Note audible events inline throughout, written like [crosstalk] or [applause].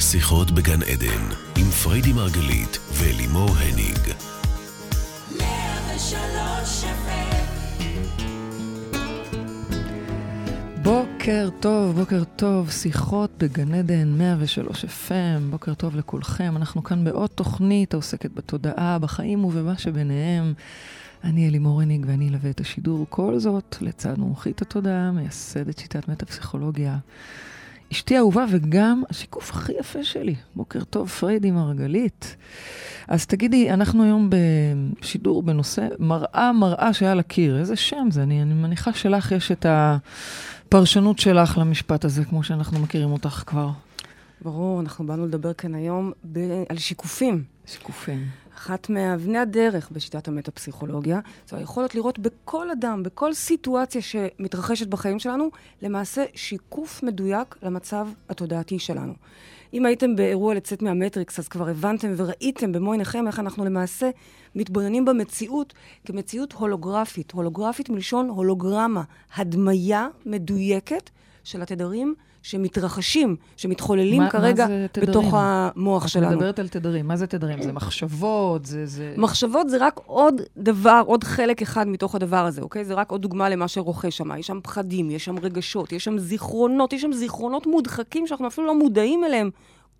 שיחות בגן עדן, עם פריידי מרגלית ולימור הניג. בוקר טוב, בוקר טוב, שיחות בגן עדן 103 FM, בוקר טוב לכולכם. אנחנו כאן בעוד תוכנית העוסקת בתודעה, בחיים ובמה שביניהם. אני אלימור הניג ואני אלווה את השידור. כל זאת לצד מומחית התודעה, מייסדת שיטת מטה-פסיכולוגיה. אשתי אהובה וגם השיקוף הכי יפה שלי. בוקר טוב, פריידי מרגלית. אז תגידי, אנחנו היום בשידור בנושא מראה מראה שהיה לקיר. איזה שם זה? אני, אני מניחה שלך יש את הפרשנות שלך למשפט הזה, כמו שאנחנו מכירים אותך כבר. ברור, אנחנו באנו לדבר כאן היום ב- על שיקופים. שיקופים. אחת מאבני הדרך בשיטת המטה-פסיכולוגיה, זו היכולת לראות בכל אדם, בכל סיטואציה שמתרחשת בחיים שלנו, למעשה שיקוף מדויק למצב התודעתי שלנו. אם הייתם באירוע לצאת מהמטריקס, אז כבר הבנתם וראיתם במו עיניכם איך אנחנו למעשה מתבוננים במציאות כמציאות הולוגרפית. הולוגרפית מלשון הולוגרמה, הדמיה מדויקת של התדרים שמתרחשים, שמתחוללים מה- כרגע מה? בתוך המוח את שלנו. מדברת על תדרים. מה זה תדרים? זה מחשבות, זה... זה... מחשבות זה רק עוד דבר, עוד חלק אחד מתוך הדבר הזה, אוקיי? זה רק עוד דוגמה למה שרוכש שם. יש שם פחדים, יש שם רגשות, יש שם זיכרונות, יש שם זיכרונות מודחקים שאנחנו אפילו לא מודעים אליהם.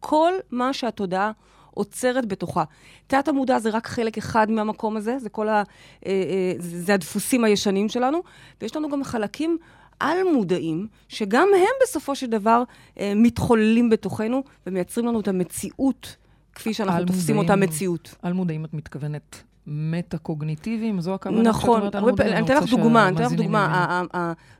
כל מה שהתודעה עוצרת בתוכה. תת המודע זה רק חלק אחד מהמקום הזה, זה כל ה... אה, אה, זה הדפוסים הישנים שלנו, ויש לנו גם חלקים על-מודעים, שגם הם בסופו של דבר אה, מתחוללים בתוכנו ומייצרים לנו את המציאות כפי שאנחנו תופסים אותה על-מודעים. מציאות. על מודעים את מתכוונת מטה-קוגניטיביים? זו הכוונה שאת נכון, אומרת מודעים? פעמים- אני אתן לך דוגמה, אני אתן לך דוגמה.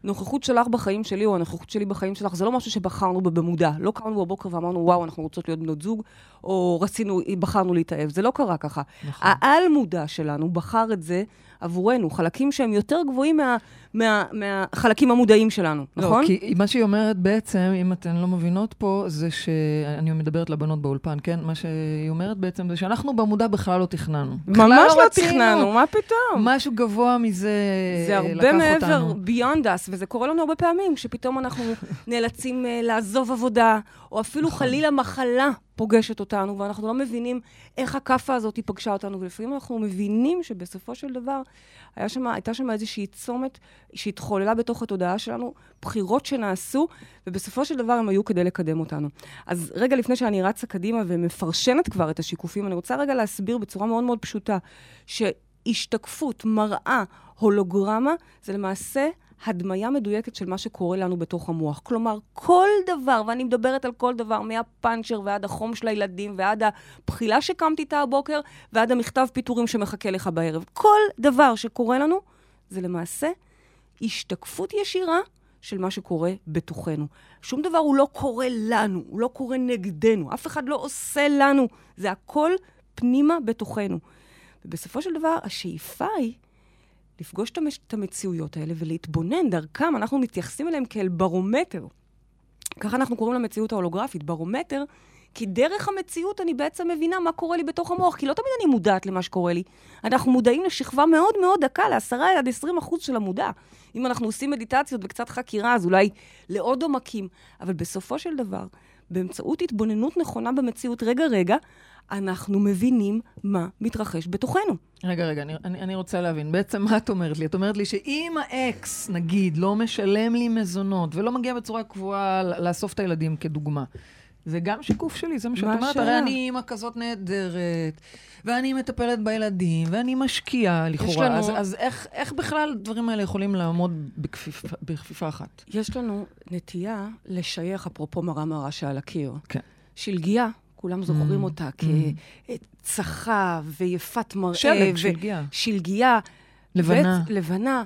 הנוכחות שלך בחיים שלי, או הנוכחות שלי בחיים שלך, זה לא משהו שבחרנו בו במודע. לא קמנו בבוקר ואמרנו, וואו, אנחנו רוצות להיות בנות זוג, או רצינו, בחרנו להתאהב. זה לא קרה ככה. נכון. העל-מודע שלנו בחר את זה עבורנו, חלקים שהם יותר גבוהים מה- מה- מהחלקים המודעים שלנו, נכון? לא, כי מה שהיא אומרת בעצם, אם אתן לא מבינות פה, זה שאני מדברת לבנות באולפן, כן? מה שהיא אומרת בעצם זה שאנחנו במודע בכלל לא תכננו. ממש לא רצינו. תכננו, מה פתאום? משהו גבוה מזה זה אה, הרבה לקח מעבר, אותנו. beyond us, וזה קורה לנו הרבה פעמים, כשפתאום אנחנו [laughs] נאלצים uh, לעזוב עבודה, או אפילו נכון. חלילה מחלה פוגשת אותנו, ואנחנו לא מבינים איך הכאפה הזאת פגשה אותנו, ולפעמים אנחנו מבינים שבסופו של דבר היה שמה, הייתה שם איזושהי צומת שהתחוללה בתוך התודעה שלנו, בחירות שנעשו, ובסופו של דבר הם היו כדי לקדם אותנו. אז רגע לפני שאני רצה קדימה ומפרשנת כבר את השיקופים, אני רוצה רגע להסביר בצורה מאוד מאוד פשוטה, שהשתקפות, מראה, הולוגרמה, זה למעשה הדמיה מדויקת של מה שקורה לנו בתוך המוח. כלומר, כל דבר, ואני מדברת על כל דבר, מהפאנצ'ר ועד החום של הילדים, ועד הבחילה שקמתי איתה הבוקר, ועד המכתב פיטורים שמחכה לך בערב. כל דבר שקורה לנו, זה למעשה השתקפות ישירה של מה שקורה בתוכנו. שום דבר הוא לא קורה לנו, הוא לא קורה נגדנו, אף אחד לא עושה לנו, זה הכל פנימה בתוכנו. ובסופו של דבר, השאיפה היא לפגוש את המציאויות האלה ולהתבונן דרכם, אנחנו מתייחסים אליהם כאל ברומטר. ככה אנחנו קוראים למציאות ההולוגרפית, ברומטר, כי דרך המציאות אני בעצם מבינה מה קורה לי בתוך המוח, כי לא תמיד אני מודעת למה שקורה לי. אנחנו מודעים לשכבה מאוד מאוד דקה, ל-10 עד 20 אחוז של המודע. אם אנחנו עושים מדיטציות וקצת חקירה, אז אולי לעוד עומקים. אבל בסופו של דבר, באמצעות התבוננות נכונה במציאות, רגע-רגע, אנחנו מבינים מה מתרחש בתוכנו. רגע, רגע, אני, אני, אני רוצה להבין. בעצם מה את אומרת לי? את אומרת לי שאם האקס, נגיד, לא משלם לי מזונות ולא מגיע בצורה קבועה לאסוף את הילדים כדוגמה, זה גם שיקוף שלי, זה מה שאת אומרת. הרי אני אימא כזאת נהדרת, ואני מטפלת בילדים, ואני משקיעה לכאורה. לנו- אז, אז איך, איך בכלל הדברים האלה יכולים לעמוד בכפיפה, בכפיפה אחת? יש לנו נטייה לשייך, אפרופו מראה מראה שעל הקיר. כן. שלגיה, כולם זוכרים Mm, אותה mm. כצחה ויפת מראה. שלג, ו- שלגיה. שלגיה. לבנה. לבנה,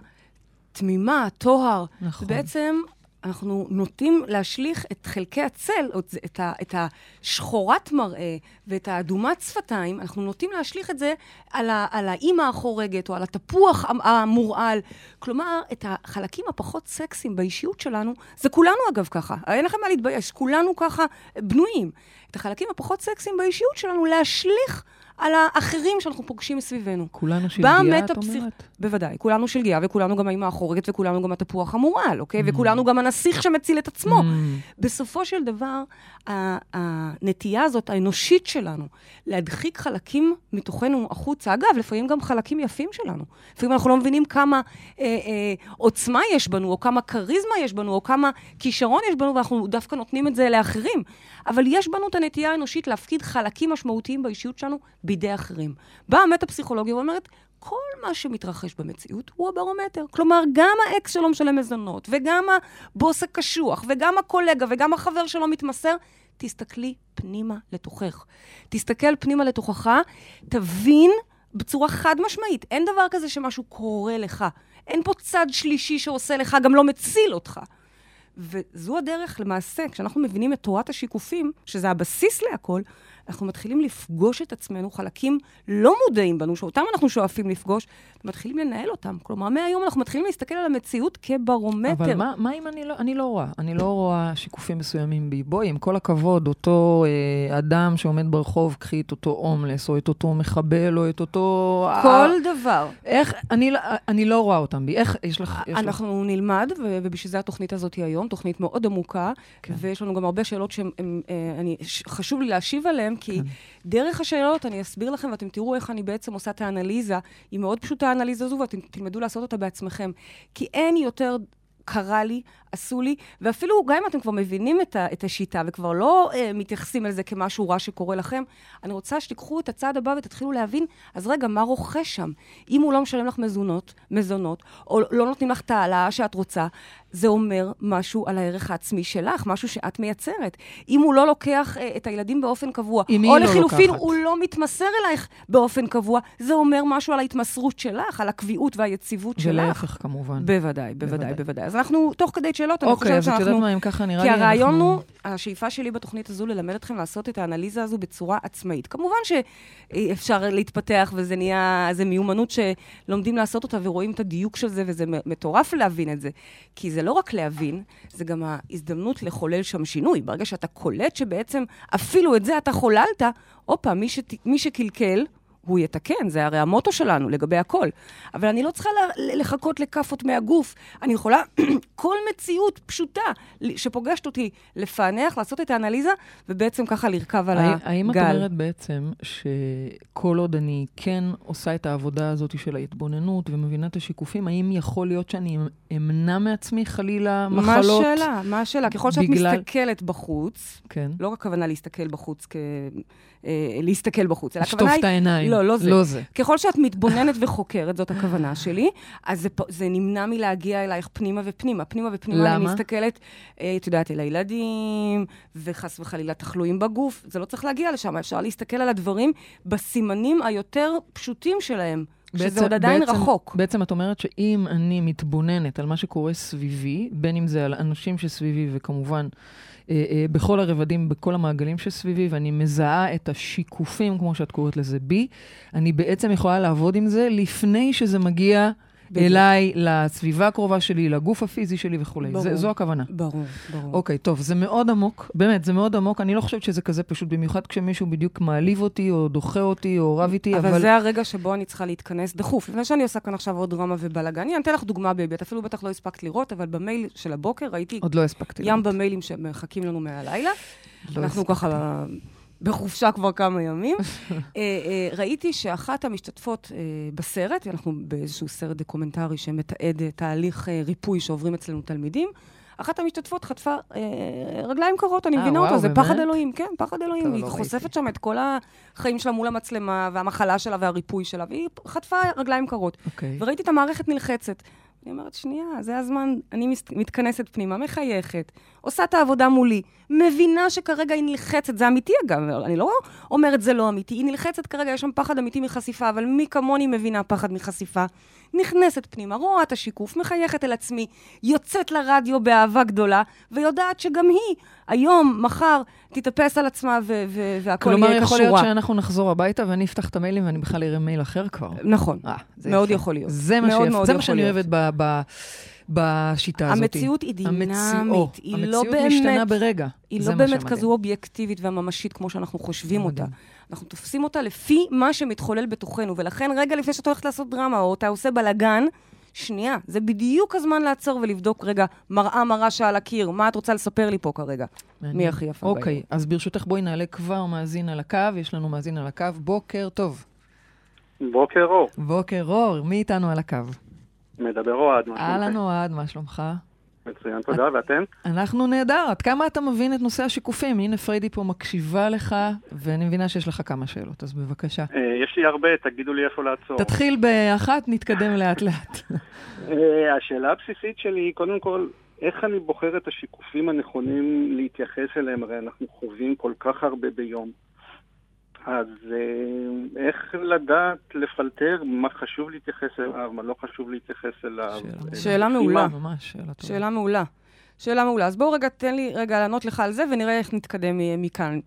תמימה, טוהר. נכון. ובעצם אנחנו נוטים להשליך את חלקי הצל, את, את, ה- את השחורת מראה ואת האדומת שפתיים, אנחנו נוטים להשליך את זה על, ה, על האימא החורגת או על התפוח המ- המורעל. כלומר, את החלקים הפחות סקסיים באישיות שלנו, זה כולנו אגב ככה, אין לכם מה להתבייש, כולנו ככה בנויים. את החלקים הפחות סקסיים באישיות שלנו להשליך על האחרים שאנחנו פוגשים מסביבנו. כולנו שלגיה, את אומרת? בוודאי. כולנו שלגיה, וכולנו גם האמא החורגת, וכולנו גם התפוח המורל, אוקיי? וכולנו גם הנסיך שמציל את עצמו. Mm. בסופו של דבר, הנטייה הזאת, האנושית שלנו, להדחיק חלקים מתוכנו החוצה, אגב, לפעמים גם חלקים יפים שלנו. לפעמים אנחנו לא מבינים כמה אה, אה, עוצמה יש בנו, או כמה כריזמה יש בנו, או כמה כישרון יש בנו, ואנחנו דווקא נותנים את זה לאחרים. אבל יש בנו את הנטייה האנושית להפקיד חלקים משמעותיים באישיות שלנו בידי אחרים. באה המטה-פסיכולוגיה ואומרת, כל מה שמתרחש במציאות הוא הברומטר. כלומר, גם האקס שלא משלם מזונות, וגם הבוס הקשוח, וגם הקולגה, וגם החבר שלא מתמסר, תסתכלי פנימה לתוכך. תסתכל פנימה לתוכך, תבין בצורה חד משמעית, אין דבר כזה שמשהו קורה לך. אין פה צד שלישי שעושה לך, גם לא מציל אותך. וזו הדרך, למעשה, כשאנחנו מבינים את תורת השיקופים, שזה הבסיס להכל, אנחנו מתחילים לפגוש את עצמנו, חלקים לא מודעים בנו, שאותם אנחנו שואפים לפגוש, ומתחילים לנהל אותם. כלומר, מהיום אנחנו מתחילים להסתכל על המציאות כברומטר. אבל מה, מה אם אני לא, אני לא רואה? אני לא רואה שיקופים מסוימים בי. בואי, עם כל הכבוד, אותו אה, אדם שעומד ברחוב, קחי את אותו הומלס, או את אותו מחבל, או את אותו... כל אה, דבר. איך, אני, לא- אני לא רואה אותם בי. איך, יש לך... יש לך... אנחנו נלמד, ו- ובשביל זה התוכנית הזאת היא היום, תוכנית מאוד עמוקה, כן. ויש לנו גם הרבה שאלות שחשוב לי להשיב עליהן, כי כן. דרך השאלות אני אסביר לכם, ואתם תראו איך אני בעצם עושה את האנליזה. היא מאוד פשוטה, האנליזה הזו, ואתם תלמדו לעשות אותה בעצמכם. כי אין יותר... קרה לי, עשו לי, ואפילו גם אם אתם כבר מבינים את, ה, את השיטה וכבר לא אה, מתייחסים אל זה כמשהו רע שקורה לכם, אני רוצה שתיקחו את הצעד הבא ותתחילו להבין, אז רגע, מה רוכש שם? אם הוא לא משלם לך מזונות, מזונות, או לא נותנים לך את ההעלאה שאת רוצה, זה אומר משהו על הערך העצמי שלך, משהו שאת מייצרת. אם הוא לא לוקח אה, את הילדים באופן קבוע, או לא לחילופין, לוקחת. הוא לא מתמסר אלייך באופן קבוע, זה אומר משהו על ההתמסרות שלך, על הקביעות והיציבות שלך. ולהפך, כמובן. בוודאי, בוודאי, בוודאי. אז אנחנו, תוך כדי שאלות, אני אוקיי, חושבת אז את יודעת שאנחנו... מה, אם ככה נראה כי לי... הרעיון אנחנו- הוא, השאיפה שלי בתוכנית הזו ללמד אתכם לעשות את האנליזה הזו בצורה עצמאית. כמובן שאפשר להתפתח, וזה נהיה, זו מיומנות שלומדים לעשות אותה ורואים את הדיוק של זה, וזה מטורף להבין את זה. כי זה לא רק להבין, זה גם ההזדמנות לחולל שם שינוי. ברגע שאתה קולט שבעצם אפילו את זה אתה חוללת, הופה, מי, שת, מי שקלקל, הוא יתקן, זה הרי המוטו שלנו לגבי הכל. אבל אני לא צריכה לחכות לכאפות מהגוף. אני יכולה, [clears throat] כל מציאות פשוטה שפוגשת אותי, לפענח, לעשות את האנליזה, ובעצם ככה לרכב על הגל. האם את אומרת בעצם שכל עוד אני כן עושה את העבודה הזאת של ההתבוננות ומבינה את השיקופים, האם יכול להיות שאני אמנע מעצמי חלילה מה מחלות? השאלה? מה השאלה? ככל שאת בגלל- מסתכלת בחוץ, כן. לא רק הכוונה להסתכל בחוץ כ... אה, להסתכל בחוץ, אלא לשטוף הכוונה את העיניים. לא, לא זה. לא זה. ככל שאת מתבוננת וחוקרת, זאת הכוונה שלי, אז זה, זה נמנע מלהגיע אלייך פנימה ופנימה. פנימה ופנימה אני למה? מסתכלת, אה, את יודעת, אל הילדים, וחס וחלילה תחלואים בגוף. זה לא צריך להגיע לשם, אפשר להסתכל על הדברים בסימנים היותר פשוטים שלהם, שזה עוד עדיין בעצם, רחוק. בעצם את אומרת שאם אני מתבוננת על מה שקורה סביבי, בין אם זה על אנשים שסביבי וכמובן אה, אה, בכל הרבדים, בכל המעגלים שסביבי, ואני מזהה את השיקופים, כמו שאת קוראת לזה, בי, אני בעצם יכולה לעבוד עם זה לפני שזה מגיע בדיוק. אליי, לסביבה הקרובה שלי, לגוף הפיזי שלי וכולי. ברור. זה, זו הכוונה. ברור, ברור. אוקיי, טוב, זה מאוד עמוק, באמת, זה מאוד עמוק. אני לא חושבת שזה כזה פשוט, במיוחד כשמישהו בדיוק מעליב אותי, או דוחה אותי, או רב איתי, אבל... אבל זה הרגע שבו אני צריכה להתכנס דחוף. לפני שאני עושה כאן עכשיו עוד דרמה ובלאגן, אני אתן לך דוגמה, baby, את אפילו בטח לא הספקת לראות, אבל במייל של הבוקר ראיתי עוד לא הספקתי. ים לראות. במיילים שמחכים לנו מהלילה. לא אנחנו הספקתי. ככה בחופשה כבר כמה ימים. [laughs] אה, אה, ראיתי שאחת המשתתפות אה, בסרט, אנחנו באיזשהו סרט דוקומנטרי שמתעד תהליך ריפוי שעוברים אצלנו תלמידים, אחת המשתתפות חטפה אה, רגליים קרות, אני מבינה אותה, זה באמת? פחד אלוהים, כן, פחד אלוהים. היא לא חושפת ראיתי. שם את כל החיים שלה מול המצלמה, והמחלה שלה והריפוי שלה, והיא חטפה רגליים קרות. אוקיי. וראיתי את המערכת נלחצת. אני אומרת, שנייה, זה הזמן, אני מתכנסת פנימה, מחייכת, עושה את העבודה מולי, מבינה שכרגע היא נלחצת, זה אמיתי אגב, אני לא אומרת זה לא אמיתי, היא נלחצת כרגע, יש שם פחד אמיתי מחשיפה, אבל מי כמוני מבינה פחד מחשיפה? נכנסת פנימה, רואה את השיקוף, מחייכת אל עצמי, יוצאת לרדיו באהבה גדולה, ויודעת שגם היא, היום, מחר, תתאפס על עצמה ו- ו- והכל כלומר, יהיה יכול. להיות שאנחנו נחזור הביתה ואני אפתח את המיילים ואני בכלל אראה מייל אחר כבר. נכון, אה, מאוד יפה. יכול להיות. זה מה שאני. אוהבת ב... בשיטה הזאת. המציאות היא דינמית, המציאו, היא לא המציאות באמת... משתנה ברגע. היא לא באמת. כזו אובייקטיבית והממשית כמו שאנחנו חושבים אותה. אנחנו תופסים אותה לפי מה שמתחולל בתוכנו, ולכן רגע לפני שאתה הולך לעשות דרמה, או אתה עושה בלאגן, שנייה, זה בדיוק הזמן לעצור ולבדוק, רגע, מראה מראה שעל הקיר, מה את רוצה לספר לי פה כרגע? מעניין. מי הכי יפה אוקיי, בעיר? אז ברשותך בואי נעלה כבר מאזין על הקו, יש לנו מאזין על הקו. בוקר טוב. בוקר אור, בוקר אור, מי איתנו על הקו? מדבר אוהד. מה אהלן שלומכם? אוהד, מה שלומך? מצוין, תודה, ואתם? אנחנו נהדר, עד כמה אתה מבין את נושא השיקופים? הנה פריידי פה מקשיבה לך, ואני מבינה שיש לך כמה שאלות, אז בבקשה. אה, יש לי הרבה, תגידו לי איפה לעצור. תתחיל באחת, נתקדם לאט-לאט. [laughs] אה, השאלה הבסיסית שלי היא, קודם כל, איך אני בוחר את השיקופים הנכונים להתייחס אליהם? הרי אנחנו חווים כל כך הרבה ביום. אז אה, איך לדעת לפלטר מה חשוב להתייחס אליו, מה לא חשוב להתייחס אליו? שאלה. אה, שאלה מעולה. ממש שאלה טובה. שאלה מעולה. שאלה מעולה. אז בואו רגע, תן לי רגע לענות לך על זה, ונראה איך נתקדם מ- מכאן.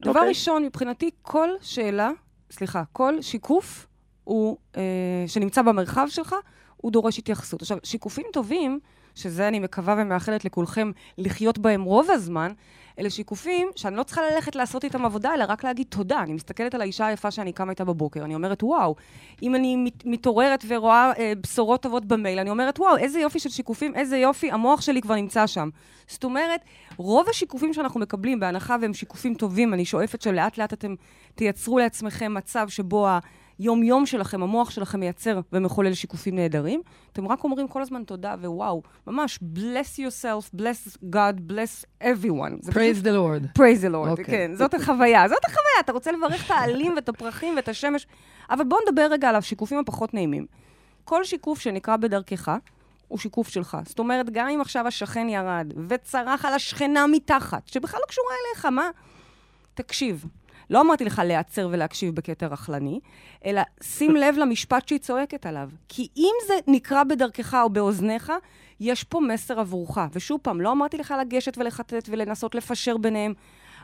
דבר אוקיי. ראשון, מבחינתי, כל שאלה, סליחה, כל שיקוף הוא, אה, שנמצא במרחב שלך, הוא דורש התייחסות. עכשיו, שיקופים טובים, שזה אני מקווה ומאחלת לכולכם לחיות בהם רוב הזמן, אלה שיקופים שאני לא צריכה ללכת לעשות איתם עבודה, אלא רק להגיד תודה. אני מסתכלת על האישה היפה שאני קמה איתה בבוקר, אני אומרת, וואו, אם אני מת, מתעוררת ורואה אה, בשורות טובות במייל, אני אומרת, וואו, איזה יופי של שיקופים, איזה יופי, המוח שלי כבר נמצא שם. זאת אומרת, רוב השיקופים שאנחנו מקבלים, בהנחה והם שיקופים טובים, אני שואפת שלאט לאט אתם תייצרו לעצמכם מצב שבו היום-יום שלכם, המוח שלכם מייצר ומחולל שיקופים נהדרים. אתם רק אומרים כל הזמן תודה ווואו, ממש, bless yourself, bless God, bless everyone. Praise the Lord. praise the Lord, אוקיי. כן, זאת החוויה, זאת החוויה, אתה רוצה לברך את העלים ואת הפרחים ואת השמש, אבל בואו נדבר רגע על השיקופים הפחות נעימים. כל שיקוף שנקרא בדרכך, הוא שיקוף שלך. זאת אומרת, גם אם עכשיו השכן ירד וצרח על השכנה מתחת, שבכלל לא קשורה אליך, מה? תקשיב. לא אמרתי לך להיעצר ולהקשיב בקטע רכלני, אלא שים לב למשפט שהיא צועקת עליו. כי אם זה נקרא בדרכך או באוזניך, יש פה מסר עבורך. ושוב פעם, לא אמרתי לך לגשת ולחטט ולנסות לפשר ביניהם,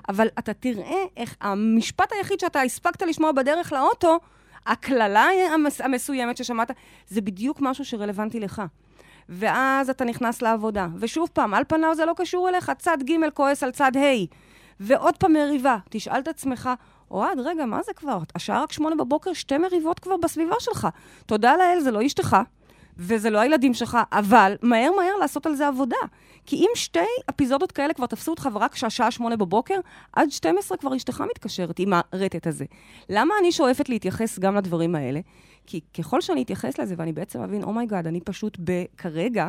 אבל אתה תראה איך המשפט היחיד שאתה הספקת לשמוע בדרך לאוטו, הקללה המס- המסוימת ששמעת, זה בדיוק משהו שרלוונטי לך. ואז אתה נכנס לעבודה. ושוב פעם, על פניו זה לא קשור אליך, צד ג' כועס על צד ה', ועוד פעם מריבה. תשאל את עצמך, אוהד, רגע, מה זה כבר? השעה רק שמונה בבוקר, שתי מריבות כבר בסביבה שלך. תודה לאל, זה לא אשתך, וזה לא הילדים שלך, אבל מהר מהר לעשות על זה עבודה. כי אם שתי אפיזודות כאלה כבר תפסו אותך ורק כשהשעה שמונה בבוקר, עד 12 כבר אשתך מתקשרת עם הרטט הזה. למה אני שואפת להתייחס גם לדברים האלה? כי ככל שאני אתייחס לזה ואני בעצם אבין, oh my god, אני פשוט ב- כרגע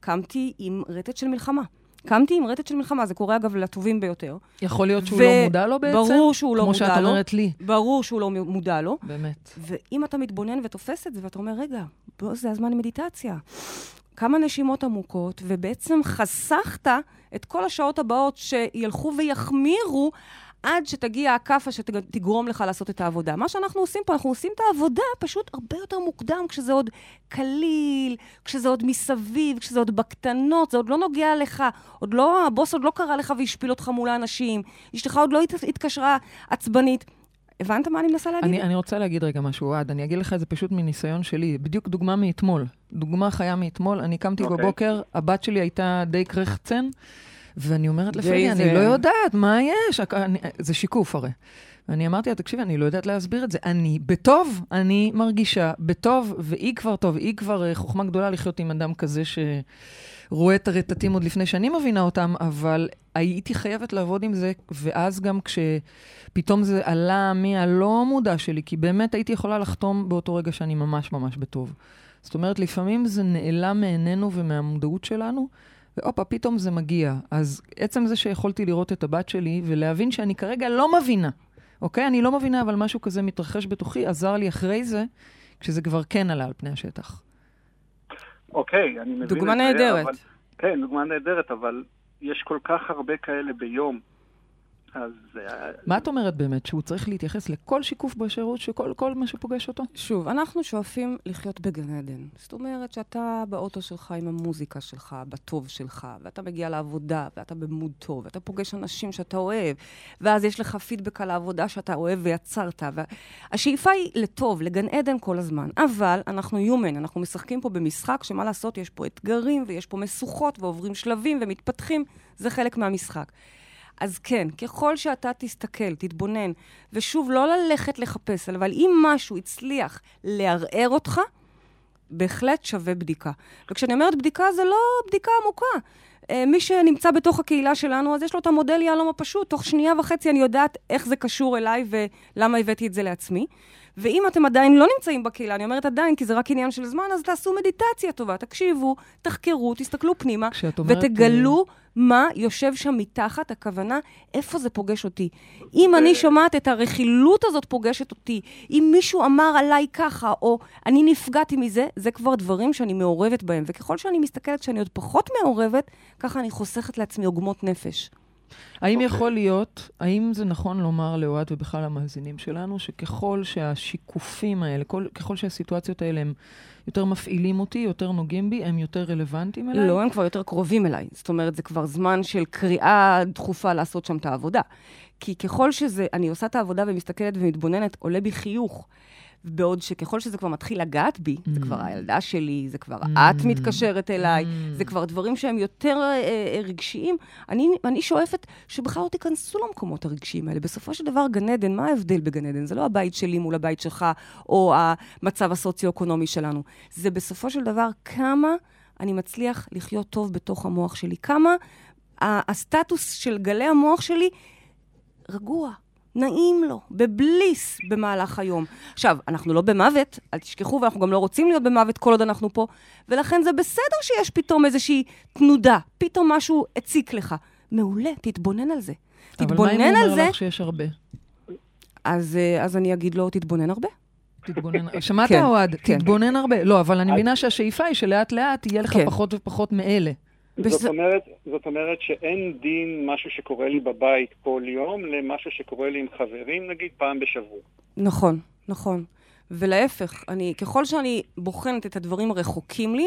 קמתי עם רטט של מלחמה. קמתי עם רטט של מלחמה, זה קורה אגב לטובים ביותר. יכול להיות שהוא ו- לא מודע לו בעצם? ברור שהוא לא כמו מודע שאת לו. אומרת לי. ברור שהוא לא מודע לו. באמת. ואם אתה מתבונן ותופס את זה, ואתה אומר, רגע, בוא, זה הזמן למדיטציה. כמה נשימות עמוקות, ובעצם חסכת את כל השעות הבאות שילכו ויחמירו עד שתגיע הכאפה שתגרום לך לעשות את העבודה. מה שאנחנו עושים פה, אנחנו עושים את העבודה פשוט הרבה יותר מוקדם, כשזה עוד קליל, כשזה עוד מסביב, כשזה עוד בקטנות, זה עוד לא נוגע לך, עוד לא, הבוס עוד לא קרא לך והשפיל אותך מול האנשים, אשתך עוד לא הת- התקשרה עצבנית. הבנת מה אני מנסה להגיד? אני, אני רוצה להגיד רגע משהו, אוהד, אני אגיד לך את זה פשוט מניסיון שלי, בדיוק דוגמה מאתמול. דוגמה חיה מאתמול, אני קמתי okay. אוקיי. בבוקר, הבת שלי הייתה די קרחצן, ואני אומרת לפרדי, זה- אני לא יודעת, מה יש? אני, זה שיקוף הרי. ואני אמרתי לה, תקשיבי, אני לא יודעת להסביר את זה. אני בטוב, אני מרגישה בטוב, והיא כבר טוב, היא כבר אה, חוכמה גדולה לחיות עם אדם כזה שרואה את הרטטים עוד לפני שאני מבינה אותם, אבל הייתי חייבת לעבוד עם זה, ואז גם כשפתאום זה עלה מהלא מודע שלי, כי באמת הייתי יכולה לחתום באותו רגע שאני ממש ממש בטוב. זאת אומרת, לפעמים זה נעלם מעינינו ומהמודעות שלנו, והופה, פתאום זה מגיע. אז עצם זה שיכולתי לראות את הבת שלי ולהבין שאני כרגע לא מבינה, אוקיי? אני לא מבינה, אבל משהו כזה מתרחש בתוכי, עזר לי אחרי זה, כשזה כבר כן עלה על פני השטח. אוקיי, אני מבין את זה. דוגמה נהדרת. אבל- כן, דוגמה נהדרת, אבל יש כל כך הרבה כאלה ביום. אז... אה, מה את אומרת באמת? שהוא צריך להתייחס לכל שיקוף בשירות, שכל כל מה שפוגש אותו? שוב, אנחנו שואפים לחיות בגן עדן. זאת אומרת שאתה באוטו שלך עם המוזיקה שלך, בטוב שלך, ואתה מגיע לעבודה, ואתה במוד טוב, ואתה פוגש אנשים שאתה אוהב, ואז יש לך פידבק על העבודה שאתה אוהב ויצרת. השאיפה היא לטוב, לגן עדן כל הזמן. אבל אנחנו human, אנחנו משחקים פה במשחק שמה לעשות, יש פה אתגרים, ויש פה משוכות, ועוברים שלבים ומתפתחים. זה חלק מהמשחק. אז כן, ככל שאתה תסתכל, תתבונן, ושוב, לא ללכת לחפש, אבל אם משהו הצליח לערער אותך, בהחלט שווה בדיקה. וכשאני אומרת בדיקה, זה לא בדיקה עמוקה. אה, מי שנמצא בתוך הקהילה שלנו, אז יש לו את המודל יהלום הפשוט. תוך שנייה וחצי אני יודעת איך זה קשור אליי ולמה הבאתי את זה לעצמי. ואם אתם עדיין לא נמצאים בקהילה, אני אומרת עדיין, כי זה רק עניין של זמן, אז תעשו מדיטציה טובה, תקשיבו, תחקרו, תסתכלו פנימה, ותגלו uh... מה יושב שם מתחת, הכוונה, איפה זה פוגש אותי. אם אני שומעת את הרכילות הזאת פוגשת אותי, אם מישהו אמר עליי ככה, או אני נפגעתי מזה, זה כבר דברים שאני מעורבת בהם. וככל שאני מסתכלת שאני עוד פחות מעורבת, ככה אני חוסכת לעצמי עוגמות נפש. האם okay. אוקיי. יכול להיות, האם זה נכון לומר לאוהד ובכלל למאזינים שלנו, שככל שהשיקופים האלה, כל, ככל שהסיטואציות האלה הם יותר מפעילים אותי, יותר נוגעים בי, הם יותר רלוונטיים אליי? לא, הם כבר יותר קרובים אליי. זאת אומרת, זה כבר זמן של קריאה דחופה לעשות שם את העבודה. כי ככל שזה, אני עושה את העבודה ומסתכלת ומתבוננת, עולה בי חיוך. בעוד שככל שזה כבר מתחיל לגעת בי, mm. זה כבר הילדה שלי, זה כבר mm. את מתקשרת אליי, mm. זה כבר דברים שהם יותר אה, אה, רגשיים. אני, אני שואפת שבכלל לא תיכנסו למקומות הרגשיים האלה. בסופו של דבר, גן עדן, מה ההבדל בגן עדן? זה לא הבית שלי מול הבית שלך, או המצב הסוציו-אקונומי שלנו. זה בסופו של דבר כמה אני מצליח לחיות טוב בתוך המוח שלי. כמה הסטטוס של גלי המוח שלי רגוע, נעים לו, בבליס במהלך היום. עכשיו, אנחנו לא במוות, אל תשכחו, ואנחנו גם לא רוצים להיות במוות כל עוד אנחנו פה, ולכן זה בסדר שיש פתאום איזושהי תנודה, פתאום משהו הציק לך. מעולה, תתבונן על זה. תתבונן על זה. אבל מה אם הוא אומר לך שיש הרבה? אז, אה, אז אני אגיד לו, תתבונן הרבה. תתבונן, שמעת כן, אוהד? כן. תתבונן הרבה. לא, אבל אני מבינה שהשאיפה היא שלאט לאט יהיה לך כן. פחות ופחות מאלה. זאת, אומרת, זאת אומרת שאין דין משהו שקורה לי בבית כל יום למשהו שקורה לי עם חברים, נגיד, פעם בשבוע. נכון, נכון. ולהפך, אני, ככל שאני בוחנת את הדברים הרחוקים לי,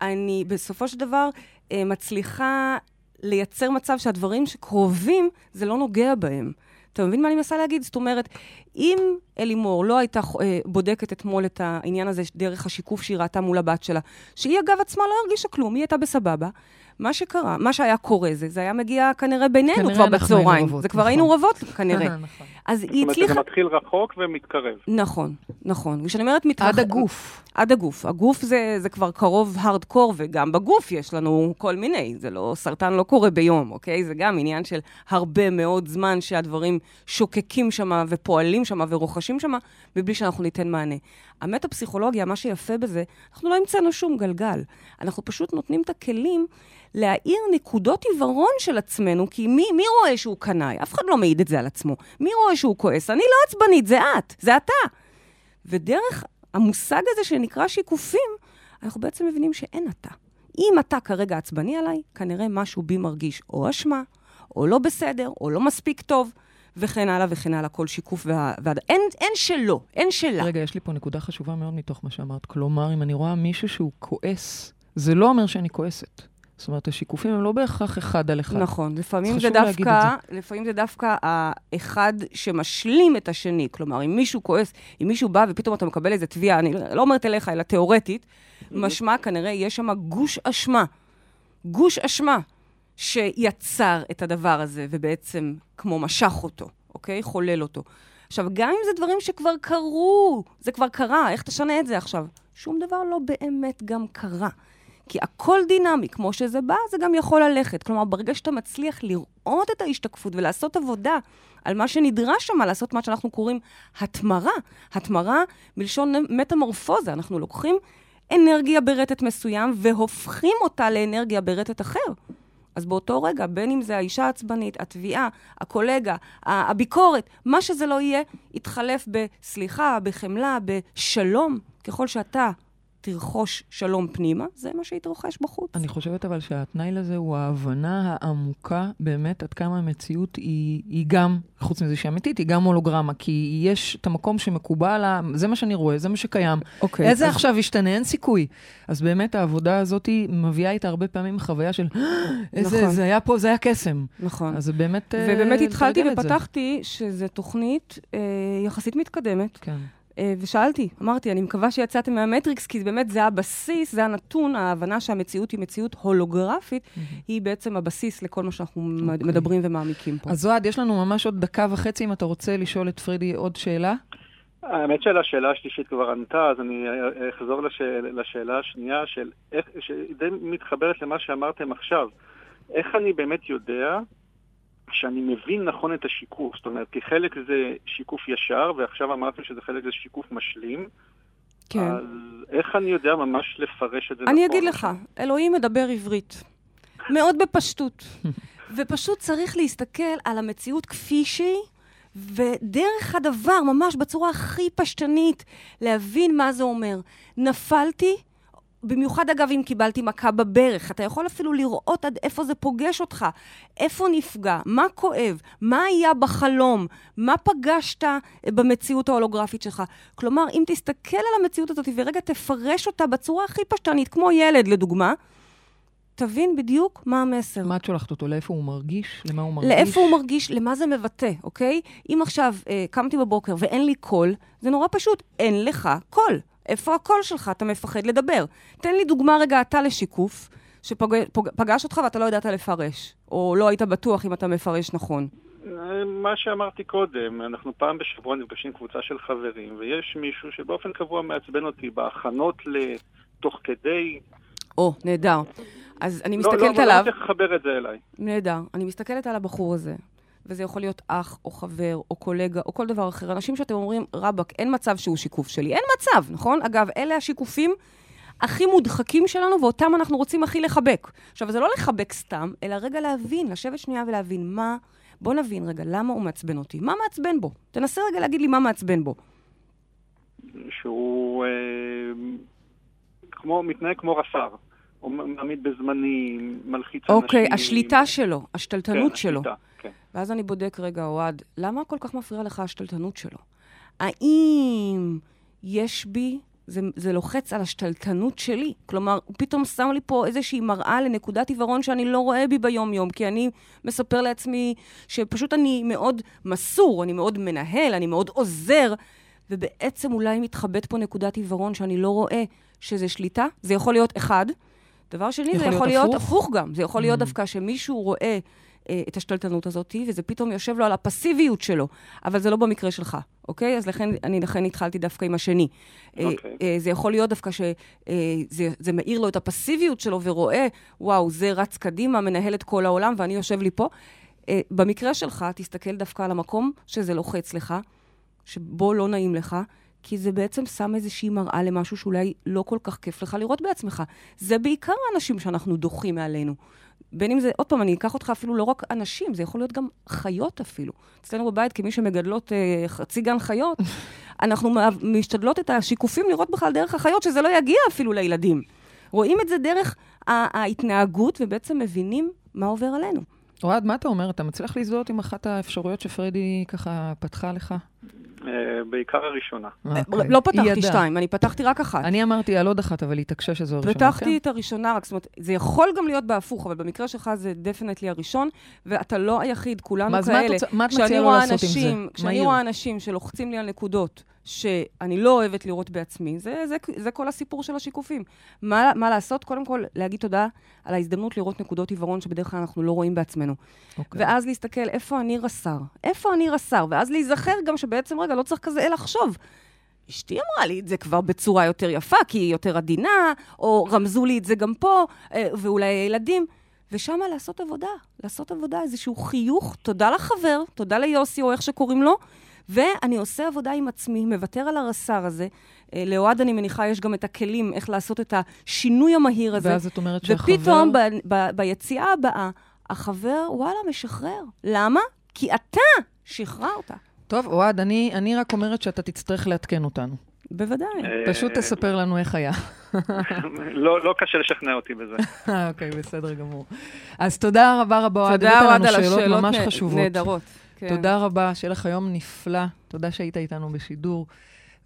אני בסופו של דבר אה, מצליחה לייצר מצב שהדברים שקרובים, זה לא נוגע בהם. אתה מבין מה אני מנסה להגיד? זאת אומרת, אם אלימור לא הייתה אה, בודקת אתמול את העניין הזה דרך השיקוף שהיא ראתה מול הבת שלה, שהיא אגב עצמה לא הרגישה כלום, היא הייתה בסבבה, מה שקרה, מה שהיה קורה זה, זה היה מגיע כנראה בינינו כנראה כבר בצהריים. זה כבר נכון. היינו רבות כנראה. נכון. אז היא הצליחה... זאת אומרת, זה מתחיל רחוק ומתקרב. נכון, נכון. וכשאני אומרת מתרחק... עד הגוף. עד הגוף. הגוף זה, זה כבר קרוב הארדקור, וגם בגוף יש לנו כל מיני. זה לא, סרטן לא קורה ביום, אוקיי? זה גם עניין של הרבה מאוד זמן שהדברים שוקקים שם ופועלים שם ורוכשים שם, מבלי שאנחנו ניתן מענה. המטה-פסיכולוגיה, מה שיפה בזה, אנחנו לא המצאנו שום גלגל. אנחנו פשוט נותנים את הכלים להאיר נקודות עיוורון של עצמנו, כי מי, מי רואה שהוא קנאי? אף אחד לא מעיד את זה על עצמו. מי רואה שהוא כועס? אני לא עצבנית, זה את, זה אתה. ודרך המושג הזה שנקרא שיקופים, אנחנו בעצם מבינים שאין אתה. אם אתה כרגע עצבני עליי, כנראה משהו בי מרגיש או אשמה, או לא בסדר, או לא מספיק טוב. וכן הלאה וכן הלאה, כל שיקוף וה... וה... אין, אין שלו, אין שלה. רגע, יש לי פה נקודה חשובה מאוד מתוך מה שאמרת. כלומר, אם אני רואה מישהו שהוא כועס, זה לא אומר שאני כועסת. זאת אומרת, השיקופים הם לא בהכרח אחד על אחד. נכון, לפעמים זה דווקא, זה. לפעמים זה דווקא האחד שמשלים את השני. כלומר, אם מישהו כועס, אם מישהו בא ופתאום אתה מקבל איזה תביעה, אני לא אומרת אליך, אלא תיאורטית, משמע כנראה יש שם גוש אשמה. גוש אשמה שיצר את הדבר הזה, ובעצם כמו משך אותו, אוקיי? חולל אותו. עכשיו, גם אם זה דברים שכבר קרו, זה כבר קרה, איך תשנה את זה עכשיו? שום דבר לא באמת גם קרה. כי הכל דינמי, כמו שזה בא, זה גם יכול ללכת. כלומר, ברגע שאתה מצליח לראות את ההשתקפות ולעשות עבודה על מה שנדרש שם, לעשות מה שאנחנו קוראים התמרה. התמרה מלשון מטמורפוזה. אנחנו לוקחים אנרגיה ברטט מסוים והופכים אותה לאנרגיה ברטט אחר. אז באותו רגע, בין אם זה האישה העצבנית, התביעה, הקולגה, הביקורת, מה שזה לא יהיה, יתחלף בסליחה, בחמלה, בשלום, ככל שאתה תרכוש שלום פנימה, זה מה שיתרחש בחוץ. אני חושבת אבל שהתנאי לזה הוא ההבנה העמוקה באמת עד כמה המציאות היא, היא גם, חוץ מזה שהיא אמיתית, היא גם הולוגרמה, כי יש את המקום שמקובל, זה מה שאני רואה, זה מה שקיים. אוקיי. איזה אז- עכשיו ישתנה? אין סיכוי. אז באמת העבודה הזאת מביאה איתה הרבה פעמים חוויה של, איזה, נכון. זה היה פה, זה היה קסם. נכון. אז זה באמת... אה, ובאמת התחלתי. ופתחתי שזו תוכנית אה, יחסית מתקדמת, כן. אה, ושאלתי, אמרתי, אני מקווה שיצאתם מהמטריקס, כי באמת זה הבסיס, זה הנתון, ההבנה שהמציאות היא מציאות הולוגרפית, היא בעצם הבסיס לכל מה שאנחנו אוקיי. מדברים ומעמיקים פה. אז אוהד, יש לנו ממש עוד דקה וחצי, אם אתה רוצה לשאול את פרידי עוד שאלה. האמת שלשאלה השלישית כבר ענתה, אז אני אחזור לשאל, לשאלה השנייה, של איך, שדי מתחברת למה שאמרתם עכשיו. איך אני באמת יודע שאני מבין נכון את השיקוף? זאת אומרת, כי חלק זה שיקוף ישר, ועכשיו אמרתם שזה חלק זה שיקוף משלים. כן. אז איך אני יודע ממש לפרש את זה נכון? אני אגיד לך, אלוהים מדבר עברית. [laughs] מאוד בפשטות. ופשוט צריך להסתכל על המציאות כפי שהיא, ודרך הדבר, ממש בצורה הכי פשטנית, להבין מה זה אומר. נפלתי, במיוחד אגב אם קיבלתי מכה בברך, אתה יכול אפילו לראות עד איפה זה פוגש אותך, איפה נפגע, מה כואב, מה היה בחלום, מה פגשת במציאות ההולוגרפית שלך. כלומר, אם תסתכל על המציאות הזאת ורגע תפרש אותה בצורה הכי פשטנית, כמו ילד לדוגמה, תבין בדיוק מה המסר. מה את שולחת אותו? לאיפה הוא מרגיש? למה הוא מרגיש? לאיפה הוא מרגיש, למה זה מבטא, אוקיי? אם עכשיו אה, קמתי בבוקר ואין לי קול, זה נורא פשוט, אין לך קול. איפה הקול שלך? אתה מפחד לדבר. תן לי דוגמה רגע אתה לשיקוף, שפגש אותך ואתה לא ידעת לפרש, או לא היית בטוח אם אתה מפרש נכון. מה שאמרתי קודם, אנחנו פעם בשבוע נפגשים קבוצה של חברים, ויש מישהו שבאופן קבוע מעצבן אותי בהכנות לתוך כדי... או, נהדר. אז אני לא, לא, מסתכלת אבל עליו... לא צריך לחבר את זה אליי. נהדר. אני מסתכלת על הבחור הזה, וזה יכול להיות אח, או חבר, או קולגה, או כל דבר אחר. אנשים שאתם אומרים, רבאק, אין מצב שהוא שיקוף שלי. אין מצב, נכון? אגב, אלה השיקופים הכי מודחקים שלנו, ואותם אנחנו רוצים הכי לחבק. עכשיו, זה לא לחבק סתם, אלא רגע להבין, לשבת שנייה ולהבין מה... בוא נבין רגע, למה הוא מעצבן אותי? מה מעצבן בו? תנסה רגע להגיד לי מה מעצבן בו. שהוא אה, כמו, מתנהג כמו רפ"ר. הוא מעמיד בזמנים, מלחיץ אנשים. אוקיי, השליטה שלו, השתלטנות כן, שלו. השליטה, כן. ואז אני בודק, רגע, אוהד, למה כל כך מפריע לך השתלטנות שלו? האם יש בי, זה, זה לוחץ על השתלטנות שלי? כלומר, הוא פתאום שם לי פה איזושהי מראה לנקודת עיוורון שאני לא רואה בי ביום-יום, כי אני מספר לעצמי שפשוט אני מאוד מסור, אני מאוד מנהל, אני מאוד עוזר, ובעצם אולי מתחבאת פה נקודת עיוורון שאני לא רואה שזה שליטה. זה יכול להיות אחד. דבר שני, יכול זה להיות יכול להיות הפוך? הפוך גם. זה יכול להיות Mm. דווקא שמישהו רואה אה, את השתלטנות הזאת, וזה פתאום יושב לו על הפסיביות שלו, אבל זה לא במקרה שלך, אוקיי? אז לכן, אני לכן התחלתי דווקא עם השני. אה, אוקיי. אה, זה יכול להיות דווקא שזה זה, זה מאיר לו את הפסיביות שלו ורואה, וואו, זה רץ קדימה, מנהל את כל העולם, ואני יושב לי פה. אה, במקרה שלך, תסתכל דווקא על המקום שזה לוחץ לך, שבו לא נעים לך, כי זה בעצם שם איזושהי מראה למשהו שאולי לא כל כך כיף לך לראות בעצמך. זה בעיקר האנשים שאנחנו דוחים מעלינו. בין אם זה, עוד פעם, אני אקח אותך אפילו לא רק אנשים, זה יכול להיות גם חיות אפילו. אצלנו בבית, כמי שמגדלות אה, חצי גן חיות, [laughs] אנחנו משתדלות את השיקופים לראות בכלל דרך החיות, שזה לא יגיע אפילו לילדים. רואים את זה דרך ההתנהגות, ובעצם מבינים מה עובר עלינו. אוהד, מה אתה אומר? אתה מצליח להזדהות עם אחת האפשרויות שפריידי ככה פתחה לך? אה, בעיקר הראשונה. אוקיי. לא פתחתי. שתיים, אני פתחתי רק אחת. אני אמרתי על עוד אחת, אבל היא התעקשה שזו הראשונה. פתחתי כן? את הראשונה, רק זאת אומרת, זה יכול גם להיות בהפוך, אבל במקרה שלך זה definitely הראשון, ואתה לא היחיד, כולנו מה- אז מה את כאלה. מה את כשאני מציעה לו לעשות עם זה? כשאני. רואה אנשים שלוחצים לי על נקודות שאני לא אוהבת לראות בעצמי, זה, זה, זה כל הסיפור של השיקופים. מה, מה לעשות? קודם כל, להגיד תודה על ההזדמנות לראות נקודות עיוורון שבדרך כלל אנחנו לא רואים בעצמנו. אוקיי. ואז להסתכל איפה אני רס"ר, איפה אני רס"ר, ואז להיזכר גם שבעצם, רגע, לא צריך כזה לחשוב. אשתי אמרה לי את זה כבר בצורה יותר יפה, כי היא יותר עדינה, או רמזו לי את זה גם פה, אה, ואולי הילדים. ושם לעשות עבודה, לעשות עבודה, איזשהו חיוך, תודה לחבר, תודה ליוסי, או איך שקוראים לו, ואני עושה עבודה עם עצמי, מוותר על הרס"ר הזה. אה, לאוהד, אני מניחה, יש גם את הכלים איך לעשות את השינוי המהיר הזה. ואז את אומרת שהחבר... ופתאום ב, ב, ביציאה הבאה, החבר, וואלה, משחרר. למה? כי אתה שחררת. טוב, אוהד, אני, אני רק אומרת שאתה תצטרך לעדכן אותנו. בוודאי. אה, פשוט תספר לנו איך היה. [laughs] לא לא קשה לשכנע אותי בזה. אוקיי, בסדר גמור. אז תודה רבה רבה, אוהד. תודה אוהד על שאלות השאלות ממש חשובות. נהדרות. כן. תודה רבה, שיהיה לך יום נפלא. תודה שהיית איתנו בשידור.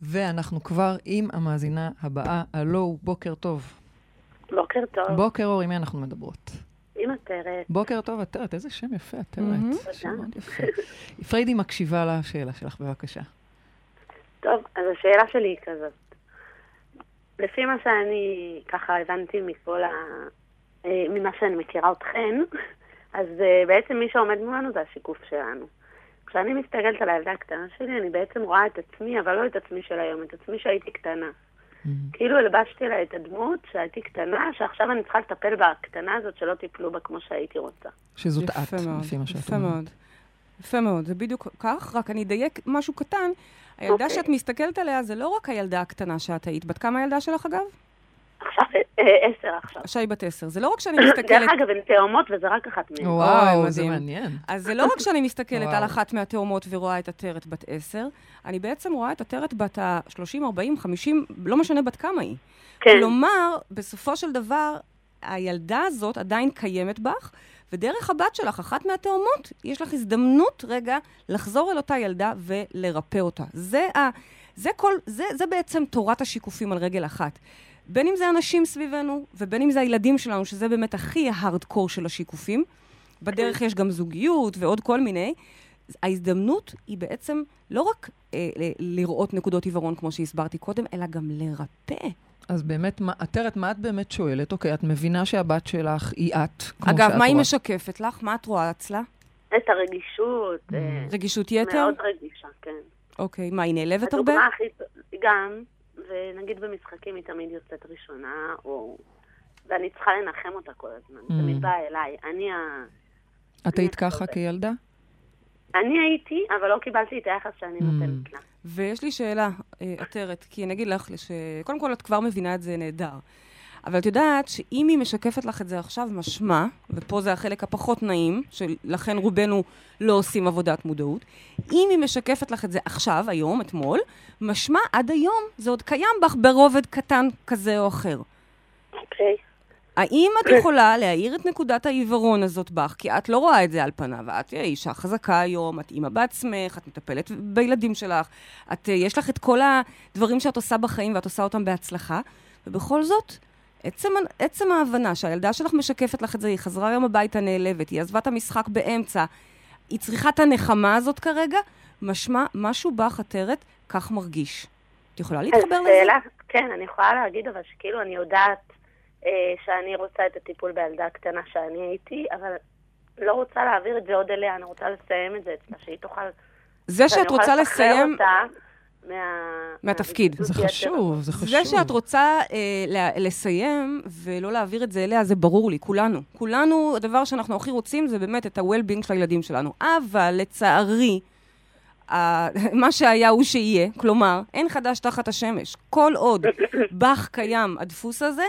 ואנחנו כבר עם המאזינה הבאה. הלו, בוקר טוב. בוקר טוב, בוקר אור, עם מי אנחנו מדברות? עם עטרת. בוקר טוב, עטרת, איזה שם יפה. עטרת. שם מאוד יפה. פריידי מקשיבה לשאלה שלך, בבקשה. טוב, אז השאלה שלי היא כזאת. לפי מה שאני ככה הבנתי מכל ה... אה, ממה שאני מכירה אתכן, אז אה, בעצם מי שעומד מולנו זה השיקוף שלנו. כשאני מסתכלת על הילדה הקטנה שלי, אני בעצם רואה את עצמי, אבל לא את עצמי של היום, את עצמי שהייתי קטנה. כאילו הלבשתי לה את הדמות שהייתי קטנה, שעכשיו אני צריכה לטפל בקטנה הזאת שלא טיפלו בה כמו שהייתי רוצה. שזאת את, לפי מה שאת יפה אומרת. מאוד. יפה מאוד, זה בדיוק כך, רק אני אדייק משהו קטן. הילדה אוקיי. שאת מסתכלת עליה זה לא רק הילדה הקטנה שאת היית. בת כמה הילדה שלך, אגב? עכשיו, אה, עשר עכשיו. עכשיו היא בת עשר. זה לא רק שאני דרך מסתכלת... אגב, הן תאומות וזה רק אחת מהן. וואו, זה. מעניין. אז זה לא רק שאני מסתכלת. על אחת מהתאומות ורואה את עטרת בת עשר, אני בעצם רואה את עטרת בת ה-30, 40, 50, לא משנה בת כמה היא. כן, כלומר, בסופו של דבר, הילדה הזאת עדיין קיימת בך, ודרך הבת שלך, אחת מהתאומות, יש לך הזדמנות רגע לחזור אל אותה ילדה ולרפא אותה. זה, ה, זה, כל, זה, זה בעצם תורת השיקופים על רגל אחת. בין אם זה אנשים סביבנו, ובין אם זה הילדים שלנו, שזה באמת הכי ההארדקור של השיקופים. בדרך יש גם זוגיות ועוד כל מיני. ההזדמנות היא בעצם לא רק אה, ל- לראות נקודות עיוורון, כמו שהסברתי קודם, אלא גם לרפא. אז באמת, מה- עטרת, מה את באמת שואלת? אוקיי, את מבינה שהבת שלך היא את, כמו אגב, שאת מה היא רואה. משקפת לך? מה את רואה אצלה? את הרגישות. אה, רגישות יתר? מאוד רגישה, כן. אוקיי, מה, היא נעלבת הרבה? הדוגמה הכי... גם, ונגיד במשחקים היא תמיד יוצאת ראשונה, או... ואני צריכה לנחם אותה כל הזמן. Mm. תמיד באה אליי. אני ה... את היית ככה. כילדה? אני הייתי, אבל לא קיבלתי את היחס שאני Mm. נותנת לה. ויש לי שאלה, אה, עטרת, כי אני אגיד לך. קודם כל, את כבר מבינה את זה נהדר. אבל את יודעת שאם היא משקפת לך את זה עכשיו, משמע, ופה זה החלק הפחות נעים, שלכן רובנו לא עושים עבודת מודעות, אם היא משקפת לך את זה עכשיו, היום, אתמול, משמע עד היום זה עוד קיים בך ברובד קטן כזה או אחר. אוקיי. האם את יכולה להאיר את נקודת העיוורון הזאת בך? כי את לא רואה את זה על פניו. את אישה חזקה היום, את אימא בעצמך, את מטפלת בילדים שלך, את, אה, יש לך את כל הדברים שאת עושה בחיים ואת עושה אותם בהצלחה, ובכל זאת, עצם, עצם ההבנה שהילדה שלך משקפת לך את זה, היא חזרה היום הביתה נעלבת, היא עזבה את המשחק באמצע, היא צריכה את הנחמה הזאת כרגע, משמע, משהו בך, עטרת, כך מרגיש. את יכולה להתחבר לזה? שאלה, כן, אני יכולה להגיד, אבל שכאילו אני יודעת אה, שאני רוצה את הטיפול בילדה הקטנה שאני הייתי, אבל לא רוצה להעביר את זה עוד אליה, אני רוצה לסיים את זה אצלה, שהיא תוכל... זה שאת רוצה לסיים... אותה מה... מהתפקיד. זה. חשוב, זה חשוב. זה שאת רוצה אה, לסיים ולא להעביר את זה אליה, זה ברור לי, כולנו. כולנו, הדבר שאנחנו הכי רוצים זה באמת את ה-well-being של הילדים שלנו. אבל לצערי, ה- [laughs] מה שהיה הוא שיהיה, כלומר, אין חדש תחת השמש. כל עוד [laughs] בך קיים הדפוס הזה,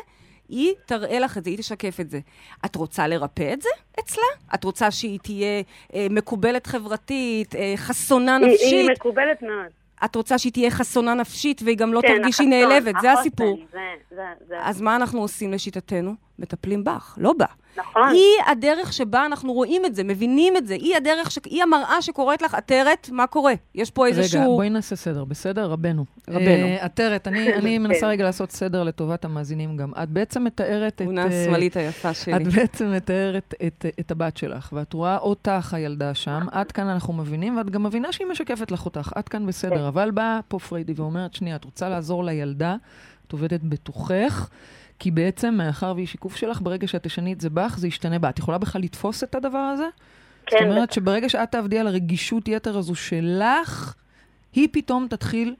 היא תראה לך את זה, היא תשקף את זה. את רוצה לרפא את זה אצלה? את רוצה שהיא תהיה אה, מקובלת חברתית, אה, חסונה היא- נפשית? היא מקובלת מאוד. את רוצה שהיא תהיה חסונה נפשית והיא גם לא כן, תרגיש שהיא החסון, נעלבת, זה הסיפור. זה, זה, זה. אז מה אנחנו עושים לשיטתנו? מטפלים בך, לא בה. נכון. היא הדרך שבה אנחנו רואים את זה, מבינים את זה. היא הדרך, ש... היא המראה שקוראת לך, עטרת, מה קורה? יש פה איזשהו... רגע, בואי נעשה סדר, בסדר? רבנו. רבנו. אה, עטרת, אני [laughs] אני מנסה כן. רגע לעשות סדר לטובת המאזינים גם. את בעצם מתארת את... תמונה אה, השמאלית היפה שלי. את בעצם מתארת את, את הבת שלך, ואת רואה אותך, הילדה שם, עד כאן אנחנו מבינים, ואת גם מבינה שהיא משקפת לך אותך, עד כאן בסדר. אבל באה פה פריידי ואומרת, שנייה, את רוצה לעזור לילדה, את עובדת בתוכך, כי בעצם, מאחר והיא שיקוף שלך, ברגע שאת תשני את זה בך, זה ישתנה בה. את יכולה בכלל לתפוס את הדבר הזה? כן, זאת אומרת. שברגע שאת תעבדי על הרגישות יתר הזו שלך, היא פתאום תתחיל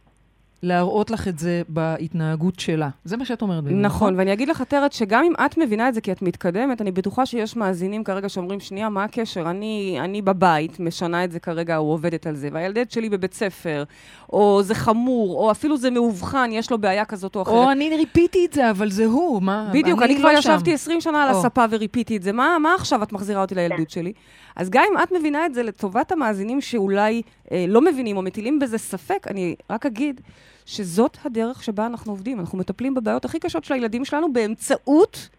להראות לך את זה בהתנהגות שלה. זה מה שאת אומרת. בעצם, נכון, ואני אגיד לך, עטרת, שגם אם את מבינה את זה כי את מתקדמת, אני בטוחה שיש מאזינים כרגע שאומרים, שנייה, מה הקשר? אני, אני בבית, משנה את זה כרגע, או עובדת על זה, והילדת שלי בבית ספר, או זה חמור, או אפילו זה מאובחן, יש לו בעיה כזאת או אחרת. או אני ריפיתי את זה, אבל זה הוא, מה? בדיוק, אני כבר לא. ישבתי 20 שנה על או. הספה וריפיתי את זה. מה, מה עכשיו את מחזירה אותי לילדות שלי? אז גם אם את מבינה את זה לטובת המאזינים שאולי אה, לא מבינים או מטילים בזה ספק, אני רק אגיד שזאת הדרך שבה אנחנו עובדים. אנחנו מטפלים בבעיות הכי קשות של הילדים שלנו באמצעות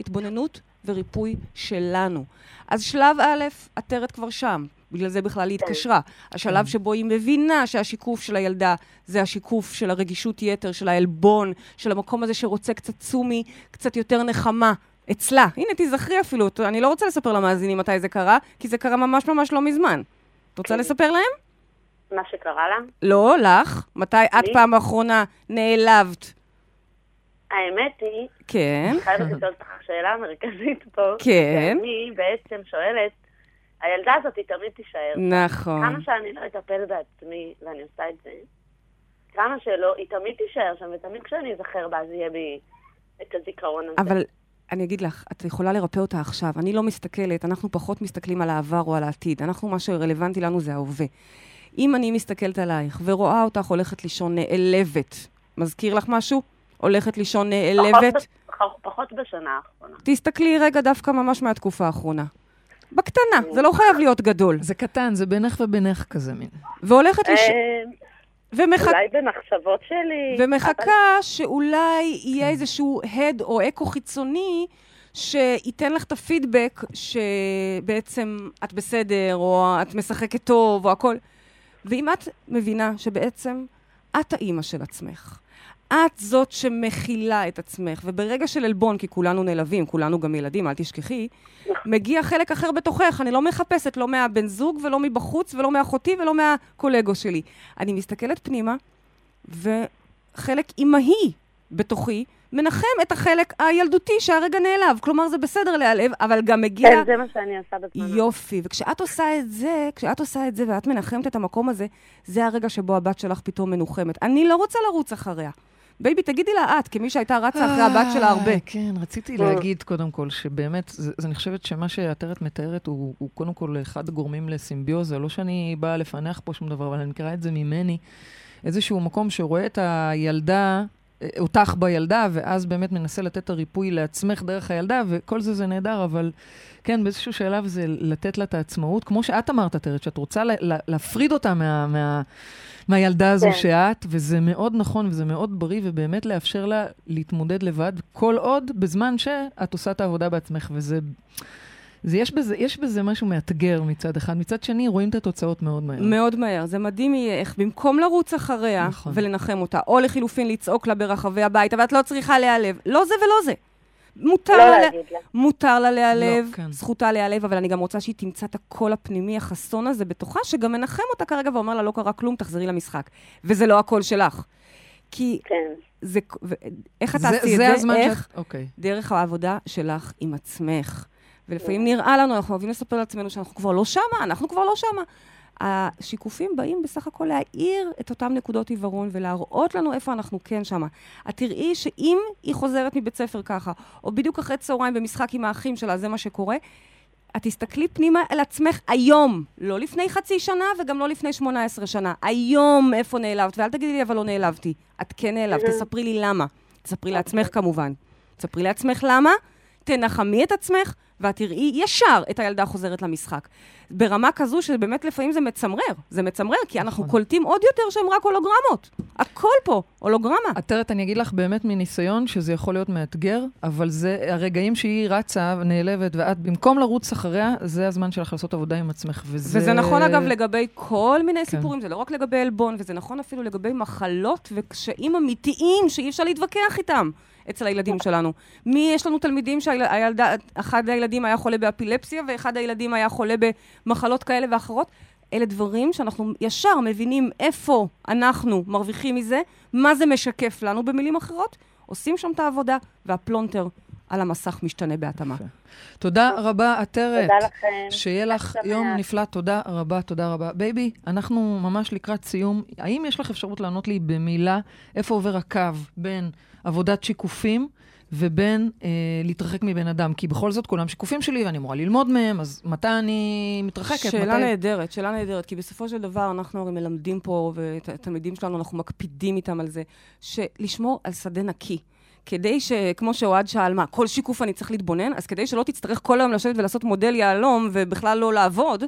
התבוננות וריפוי שלנו. אז שלב א', עטרת כבר שם. בגלל זה בכלל היא התקשרה. השלב שבו היא מבינה שהשיקוף של הילדה זה השיקוף של הרגישות יתר, של העלבון, של המקום הזה שרוצה קצת צומי, קצת יותר נחמה. אצלה. הנה, תיזכרי אפילו, אני לא רוצה לספר למאזינים מתי זה קרה, כי זה קרה ממש ממש לא מזמן. את רוצה לספר להם? מה שקרה לה? לא, לך. מתי את? פעם האחרונה נעלבת? האמת היא, כן. אני חייבת לשאול אותך שאלה מרכזית פה. כן. אני בעצם שואלת, הילדה הזאת היא תמיד תישאר. נכון. כמה שאני לא אטפל בעצמי, ואני עושה את זה, כמה שלא, היא תמיד תישאר שם, ותמיד כשאני אזכר בה, אז יהיה בי את הזיכרון הזה. אבל אני אגיד לך, את יכולה לרפא אותה עכשיו. אני לא מסתכלת, אנחנו פחות מסתכלים על העבר או על העתיד. אנחנו, מה שרלוונטי לנו זה ההווה. אם אני מסתכלת עלייך ורואה אותך הולכת לישון נעלבת, מזכיר לך משהו? הולכת לישון נעלבת? פחות, פחות, פחות בשנה האחרונה. תסתכלי רגע דווקא ממש מהתקופה האחרונה. בקטנה, זה לא חייב להיות גדול. זה קטן, זה בינך ובינך כזה מין. והולכת לישון, אה, ומחכה... אולי במחשבות שלי. אבל- ומחכה שאולי יהיה איזשהו הד או אקו חיצוני שייתן לך את הפידבק שבעצם את בסדר, או את משחקת טוב, או הכל. ואם את מבינה שבעצם את האימא של עצמך, את זאת שמכילה את עצמך, וברגע של עלבון, כי כולנו נעלבים, כולנו גם ילדים, אל תשכחי, מגיע חלק אחר בתוכך. אני לא מחפשת לא מהבן זוג ולא מבחוץ ולא מאחותי ולא מהקולגה שלי. אני מסתכלת פנימה, וחלק אימהי בתוכי מנחם את החלק הילדותי שהרגע נעלב. כלומר, זה בסדר להיעלב, אבל גם מגיע... כן, זה מה שאני עושה בזמן. יופי. וכשאת עושה את זה, כשאת עושה את זה ואת מנחמת את המקום הזה, זה הרגע שבו הבת שלך פתאום מנוחמת. אני לא רוצה לרוץ אחריה. baby, תגידי לה את, כמי שהייתה רצה אחרי הבת שלה הרבה. אה, כן, רציתי להגיד קודם כל שבאמת, אני חושבת שמה שעטרת מתארת הוא הוא קודם כל אחד הגורמים לסימביוזה. לא שאני באה לפענח פה שום דבר, אבל אני מכירה את זה ממני. איזשהו מקום שרואה את הילדה, אה, אותך בילדה, ואז באמת מנסה לתת את הריפוי לעצמך דרך הילדה, וכל זה זה נהדר, אבל כן, באיזשהו שלב זה לתת לה את העצמאות. כמו שאת אמרת, עטרת, שאת רוצה לה- לה- להפריד אותה מה... מה מהילדה הזו כן. שאת, וזה מאוד נכון וזה מאוד בריא, ובאמת לאפשר לה להתמודד לבד, כל עוד בזמן שאת עושה את העבודה בעצמך, וזה... זה, יש, בזה, יש בזה משהו מאתגר מצד אחד, מצד שני רואים את התוצאות מאוד מהר. מאוד מהר. זה מדהים יהיה איך במקום לרוץ אחריה נכון. ולנחם אותה, או לחילופין לצעוק לה ברחבי הבית, אבל את לא צריכה להיעלב. לא זה ולא זה. מותר לא לה, לה. מותר לה להיעלב, לא, כן. זכותה להיעלב, אבל אני גם רוצה שהיא תמצא את הקול הפנימי החסון הזה בתוכה, שגם מנחם אותה כרגע ואומר לה, לא קרה כלום, תחזרי למשחק. וזה לא הקול שלך. כי כן. זה... ו- איך את תעשי את זה זה? הזמן איך? שאת... אוקיי. דרך העבודה שלך עם עצמך. ולפעמים נראה לנו, אנחנו אוהבים לספר לעצמנו שאנחנו כבר לא שמה, אנחנו כבר לא שמה. השיקופים באים בסך הכל להאיר את אותן נקודות עיוורון ולהראות לנו איפה אנחנו כן שמה. את תראי שאם היא חוזרת מבית ספר ככה, או בדיוק אחרי צהריים במשחק עם האחים שלה, זה מה שקורה, את תסתכלי פנימה אל עצמך היום, לא לפני חצי שנה וגם לא לפני 18 שנה. היום איפה נעלבת, ואל תגידי לי, אבל לא נעלבתי. את כן נעלבת, תספרי לי למה. תספרי לעצמך כמובן. תספרי לעצמך למה, תנחמי את עצמך, ואת תראי ישר את הילדה חוזרת למשחק. ברמה כזו שבאמת לפעמים זה מצמרר. זה מצמרר, כי אנחנו נכון. קולטים עוד יותר שהם רק הולוגרמות. הכל פה, הולוגרמה. עטרת, אני אגיד לך באמת מניסיון שזה יכול להיות מאתגר, אבל זה הרגעים שהיא רצה, נעלבת, ואת במקום לרוץ אחריה, זה הזמן שלך לעשות עבודה עם עצמך. וזה... וזה נכון, אגב, לגבי כל מיני כן. סיפורים, זה לא רק לגבי עלבון, וזה נכון אפילו לגבי מחלות וקשיים אמיתיים שאי אפשר להתווכח איתם אצל הילדים שלנו. מי, יש לנו תלמידים שאחד הילדים היה חולה באפילפסיה, ואחד הילדים היה חולה במחלות כאלה ואחרות. אלה דברים שאנחנו ישר מבינים איפה אנחנו מרוויחים מזה, מה זה משקף לנו במילים אחרות, עושים שם את העבודה, והפלונטר על המסך משתנה בהתאמה. תודה רבה, עטרת. תודה לכם. שיהיה לך. יום נפלא, תודה רבה, תודה רבה. baby, אנחנו ממש לקראת סיום. האם יש לך אפשרות לענות לי במילה איפה עובר הקו בין עבודת שיקופים ובין אה, להתרחק מבן אדם? כי בכל זאת כולם שיקופים שלי ואני אמורה ללמוד מהם, אז מתי אני מתרחקת? שאלה מתי... נהדרת, שאלה נהדרת, כי בסופו של דבר אנחנו הרי מלמדים פה, ואת התלמידים שלנו, אנחנו מקפידים איתם על זה, שלשמור על שדה נקי. כדי ש... כמו שאוהד שאל, מה, כל שיקוף אני צריך להתבונן? אז כדי שלא תצטרך כל היום לשבת ולעשות מודל יהלום ובכלל לא לעבוד,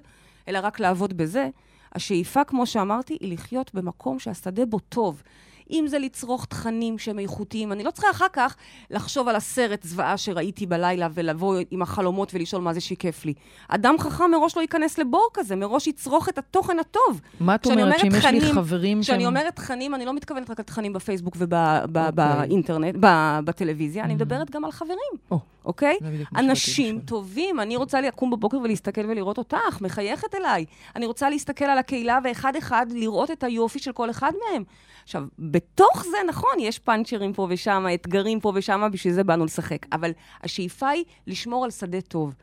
אלא רק לעבוד בזה, השאיפה, כמו שאמרתי, היא לחיות במקום שהשדה בו טוב. אם זה לצרוך תכנים שהם איכותיים. אני לא צריכה אחר כך לחשוב על הסרט זוועה שראיתי בלילה ולבוא עם החלומות ולשאול מה זה שיקף לי. אדם חכם מראש לא ייכנס לבור כזה, מראש יצרוך את התוכן הטוב. מה את אומרת, שאם יש לי חברים שהם... כשאני אומרת תכנים, אני לא מתכוונת רק על תכנים בפייסבוק ובאינטרנט, אוקיי. בטלוויזיה, אני mm-hmm. מדברת גם על חברים. אוקיי? אנשים טובים, אני רוצה לקום בבוקר ולהסתכל ולראות אותך, מחייכת אליי. אני רוצה להסתכל על הקהילה ואחד-אחד לראות את היופי של כל אחד מהם. עכשיו, בתוך זה, נכון, יש פאנצ'רים פה ושם, אתגרים פה ושם, בשביל זה באנו לשחק. אבל השאיפה היא לשמור על שדה טוב.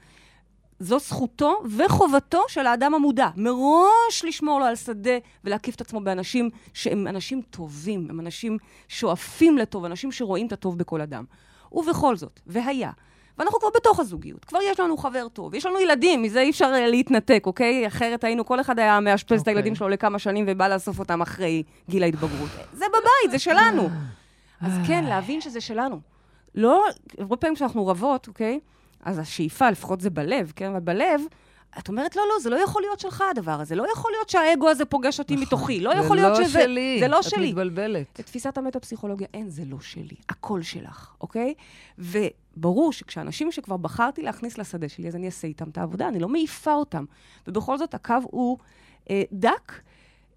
זו זכותו וחובתו של האדם המודע. מראש לשמור לו על שדה ולהקיף את עצמו באנשים שהם אנשים טובים, הם אנשים שואפים לטוב, אנשים שרואים את הטוב בכל אדם. ובכל זאת, והיה, ואנחנו כבר בתוך הזוגיות, כבר יש לנו חבר טוב, יש לנו ילדים, מזה אי אפשר אה, להתנתק, אוקיי? אחרת היינו, כל אחד היה מאשפז okay. את אוקיי. הילדים שלו לכמה שנים ובא לאסוף אותם אחרי גיל ההתבגרות. זה בבית, זה שלנו. אז כן, להבין שזה שלנו. לא, הרבה פעמים כשאנחנו רבות, אוקיי? אז השאיפה, לפחות זה בלב, כן? אבל בלב, את אומרת, לא, לא, זה לא יכול להיות שלך הדבר הזה. לא יכול להיות שהאגו הזה פוגש אותי נכון, מתוכי. לא יכול להיות לא שזה... שלי. זה לא שלי. את מתבלבלת. את תפיסת המטה-פסיכולוגיה, אין, זה לא שלי. הכל שלך, אוקיי? וברור שכשאנשים שכבר בחרתי להכניס לשדה שלי, אז אני אעשה איתם את העבודה, אני לא מעיפה אותם. ובכל זאת, הקו הוא אה, דק,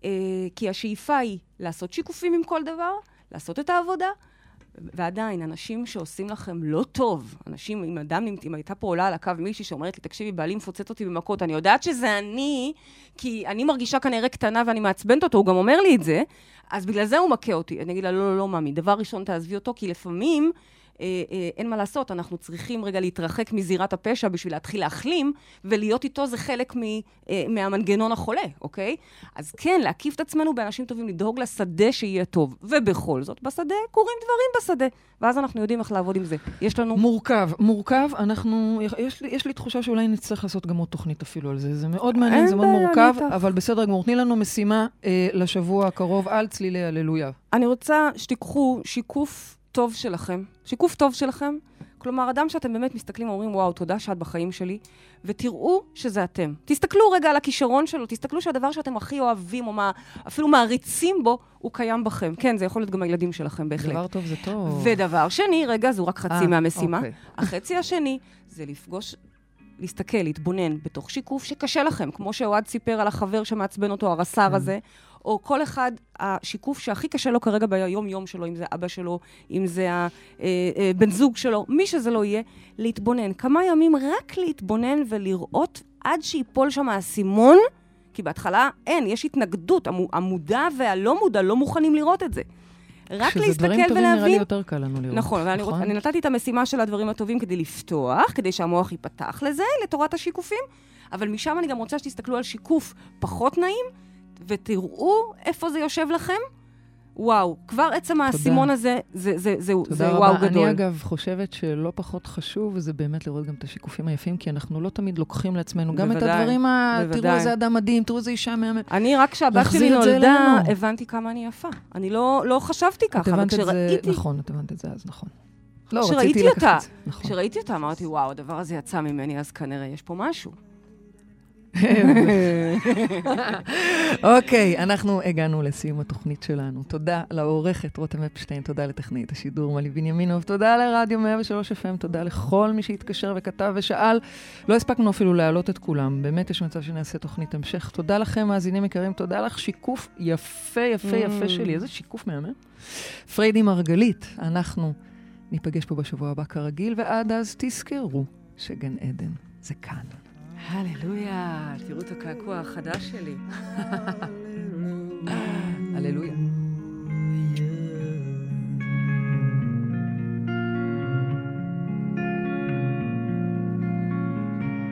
אה, כי השאיפה היא לעשות שיקופים עם כל דבר, לעשות את העבודה, ועדיין, אנשים שעושים לכם לא טוב, אנשים, אם אדם, אם הייתה פה עולה על הקו מישהי שאומרת לי, תקשיבי, בעלי מפוצץ אותי במכות, אני יודעת שזה אני, כי אני מרגישה כנראה קטנה ואני מעצבנת אותו, הוא גם אומר לי את זה, אז בגלל זה הוא מכה אותי. אני אגיד לה, לא, לא, לא, ממי, דבר ראשון, תעזבי אותו, כי לפעמים... אה, אה, אין מה לעשות, אנחנו צריכים רגע להתרחק מזירת הפשע בשביל להתחיל להחלים, ולהיות איתו זה חלק מ, אה, מהמנגנון החולה, אוקיי? אז כן, להקיף את עצמנו באנשים טובים, לדאוג לשדה שיהיה טוב. ובכל זאת, בשדה קורים דברים בשדה, ואז אנחנו יודעים איך לעבוד עם זה. יש לנו... מורכב, מורכב, אנחנו, יש לי, יש לי תחושה שאולי נצטרך לעשות גם עוד תוכנית אפילו על זה. זה מאוד מעניין, זה מאוד מורכב, אבל בסדר גמור. תני לנו משימה אה, לשבוע הקרוב על צלילי הללויה. אני רוצה שתיקחו שיקוף טוב שלכם, שיקוף טוב שלכם. כלומר, אדם שאתם באמת מסתכלים ואומרים, וואו, תודה שאת בחיים שלי, ותראו שזה אתם. תסתכלו רגע על הכישרון שלו, תסתכלו שהדבר שאתם הכי אוהבים, או מה, אפילו מעריצים בו, הוא קיים בכם. כן, זה יכול להיות גם הילדים שלכם, בהחלט. דבר טוב זה טוב. ודבר שני, רגע, זו רק חצי 아, אה, מהמשימה. אוקיי. החצי השני זה לפגוש להסתכל, להתבונן בתוך שיקוף שקשה לכם, כמו שאוהד סיפר על החבר שמעצבן אותו, הרס"ר כן. הזה, או כל אחד, השיקוף שהכי קשה לו כרגע ביום-יום שלו, אם זה אבא שלו, אם זה הבן אה, אה, זוג שלו, מי שזה לא יהיה, להתבונן. כמה ימים רק להתבונן ולראות עד שיפול שם האסימון, כי בהתחלה אין, יש התנגדות, המודע והלא מודע לא מוכנים לראות את זה. רק להסתכל ולהבין... כשזה דברים טובים נראה לי יותר קל לנו לראות. נכון, נכון? אני נתתי את המשימה של הדברים הטובים כדי לפתוח, כדי שהמוח ייפתח לזה, לתורת השיקופים, אבל משם אני גם רוצה שתסתכלו על שיקוף פחות נעים, ותראו איפה זה יושב לכם. וואו, כבר עצם האסימון הזה, זה, זה, זה, זה וואו רבה. גדול. אני אגב חושבת שלא פחות חשוב, זה באמת לראות גם את השיקופים היפים, כי אנחנו לא תמיד לוקחים לעצמנו גם בוודאי, את הדברים ה... בוודאי. תראו איזה אדם מדהים, תראו איזה אישה מהממת. אני רק כשהבת שלי נולדה, הבנתי כמה אני יפה. אני לא, לא חשבתי ככה, אבל כשראיתי... נכון, את הבנת את זה אז, נכון. לא, רציתי לקחת את זה. נכון. כשראיתי אותה, אמרתי, וואו, הדבר הזה יצא ממני, אז כנראה יש פה משהו. אוקיי, אנחנו הגענו לסיום התוכנית שלנו. תודה לעורכת רותם אפשטיין, תודה לטכנאית השידור מלי בנימינוב, תודה לרדיו 103 FM, תודה לכל מי שהתקשר וכתב ושאל. לא הספקנו אפילו להעלות את כולם, באמת יש מצב שנעשה תוכנית המשך. תודה לכם, מאזינים יקרים, תודה לך, שיקוף יפה, יפה, יפה mm. שלי. איזה שיקוף מהמם. פריידי מרגלית, אנחנו ניפגש פה בשבוע הבא כרגיל, ועד אז תזכרו שגן עדן זה כאן. הללויה, תראו את הקעקוע החדש שלי. [laughs] הללויה.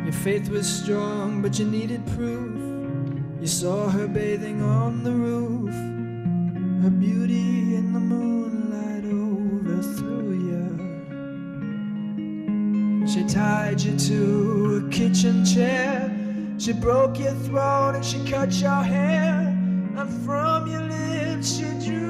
Your faith was strong, but you needed proof. You saw her bathing on the roof, her beauty in the moonlight overthrew She tied you to a kitchen chair. She broke your throat and she cut your hair. And from your lips she drew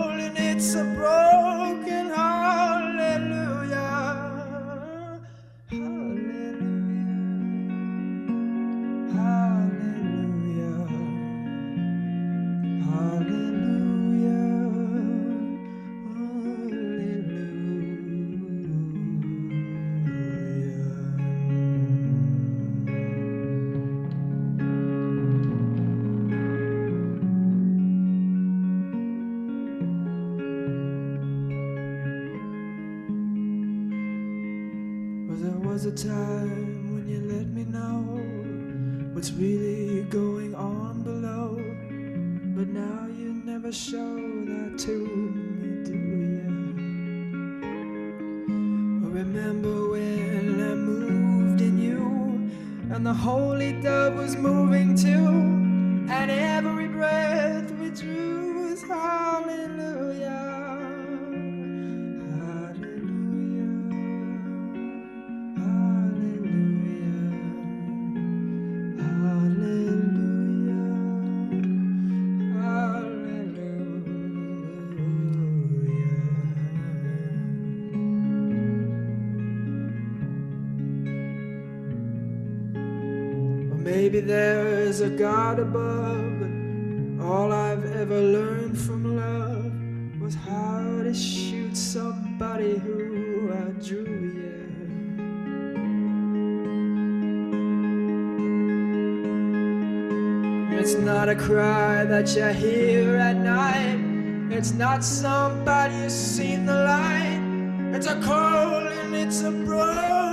Well, there was a time when you let me know what's really going on below. But now you never show that to me, do you? Remember when I moved in you, and the holy dove was moving too, and every breath above, but all I've ever learned from love was how to shoot somebody who I drew, yeah. It's not a cry that you hear at night. It's not somebody who's seen the light. It's a cold and it's a broken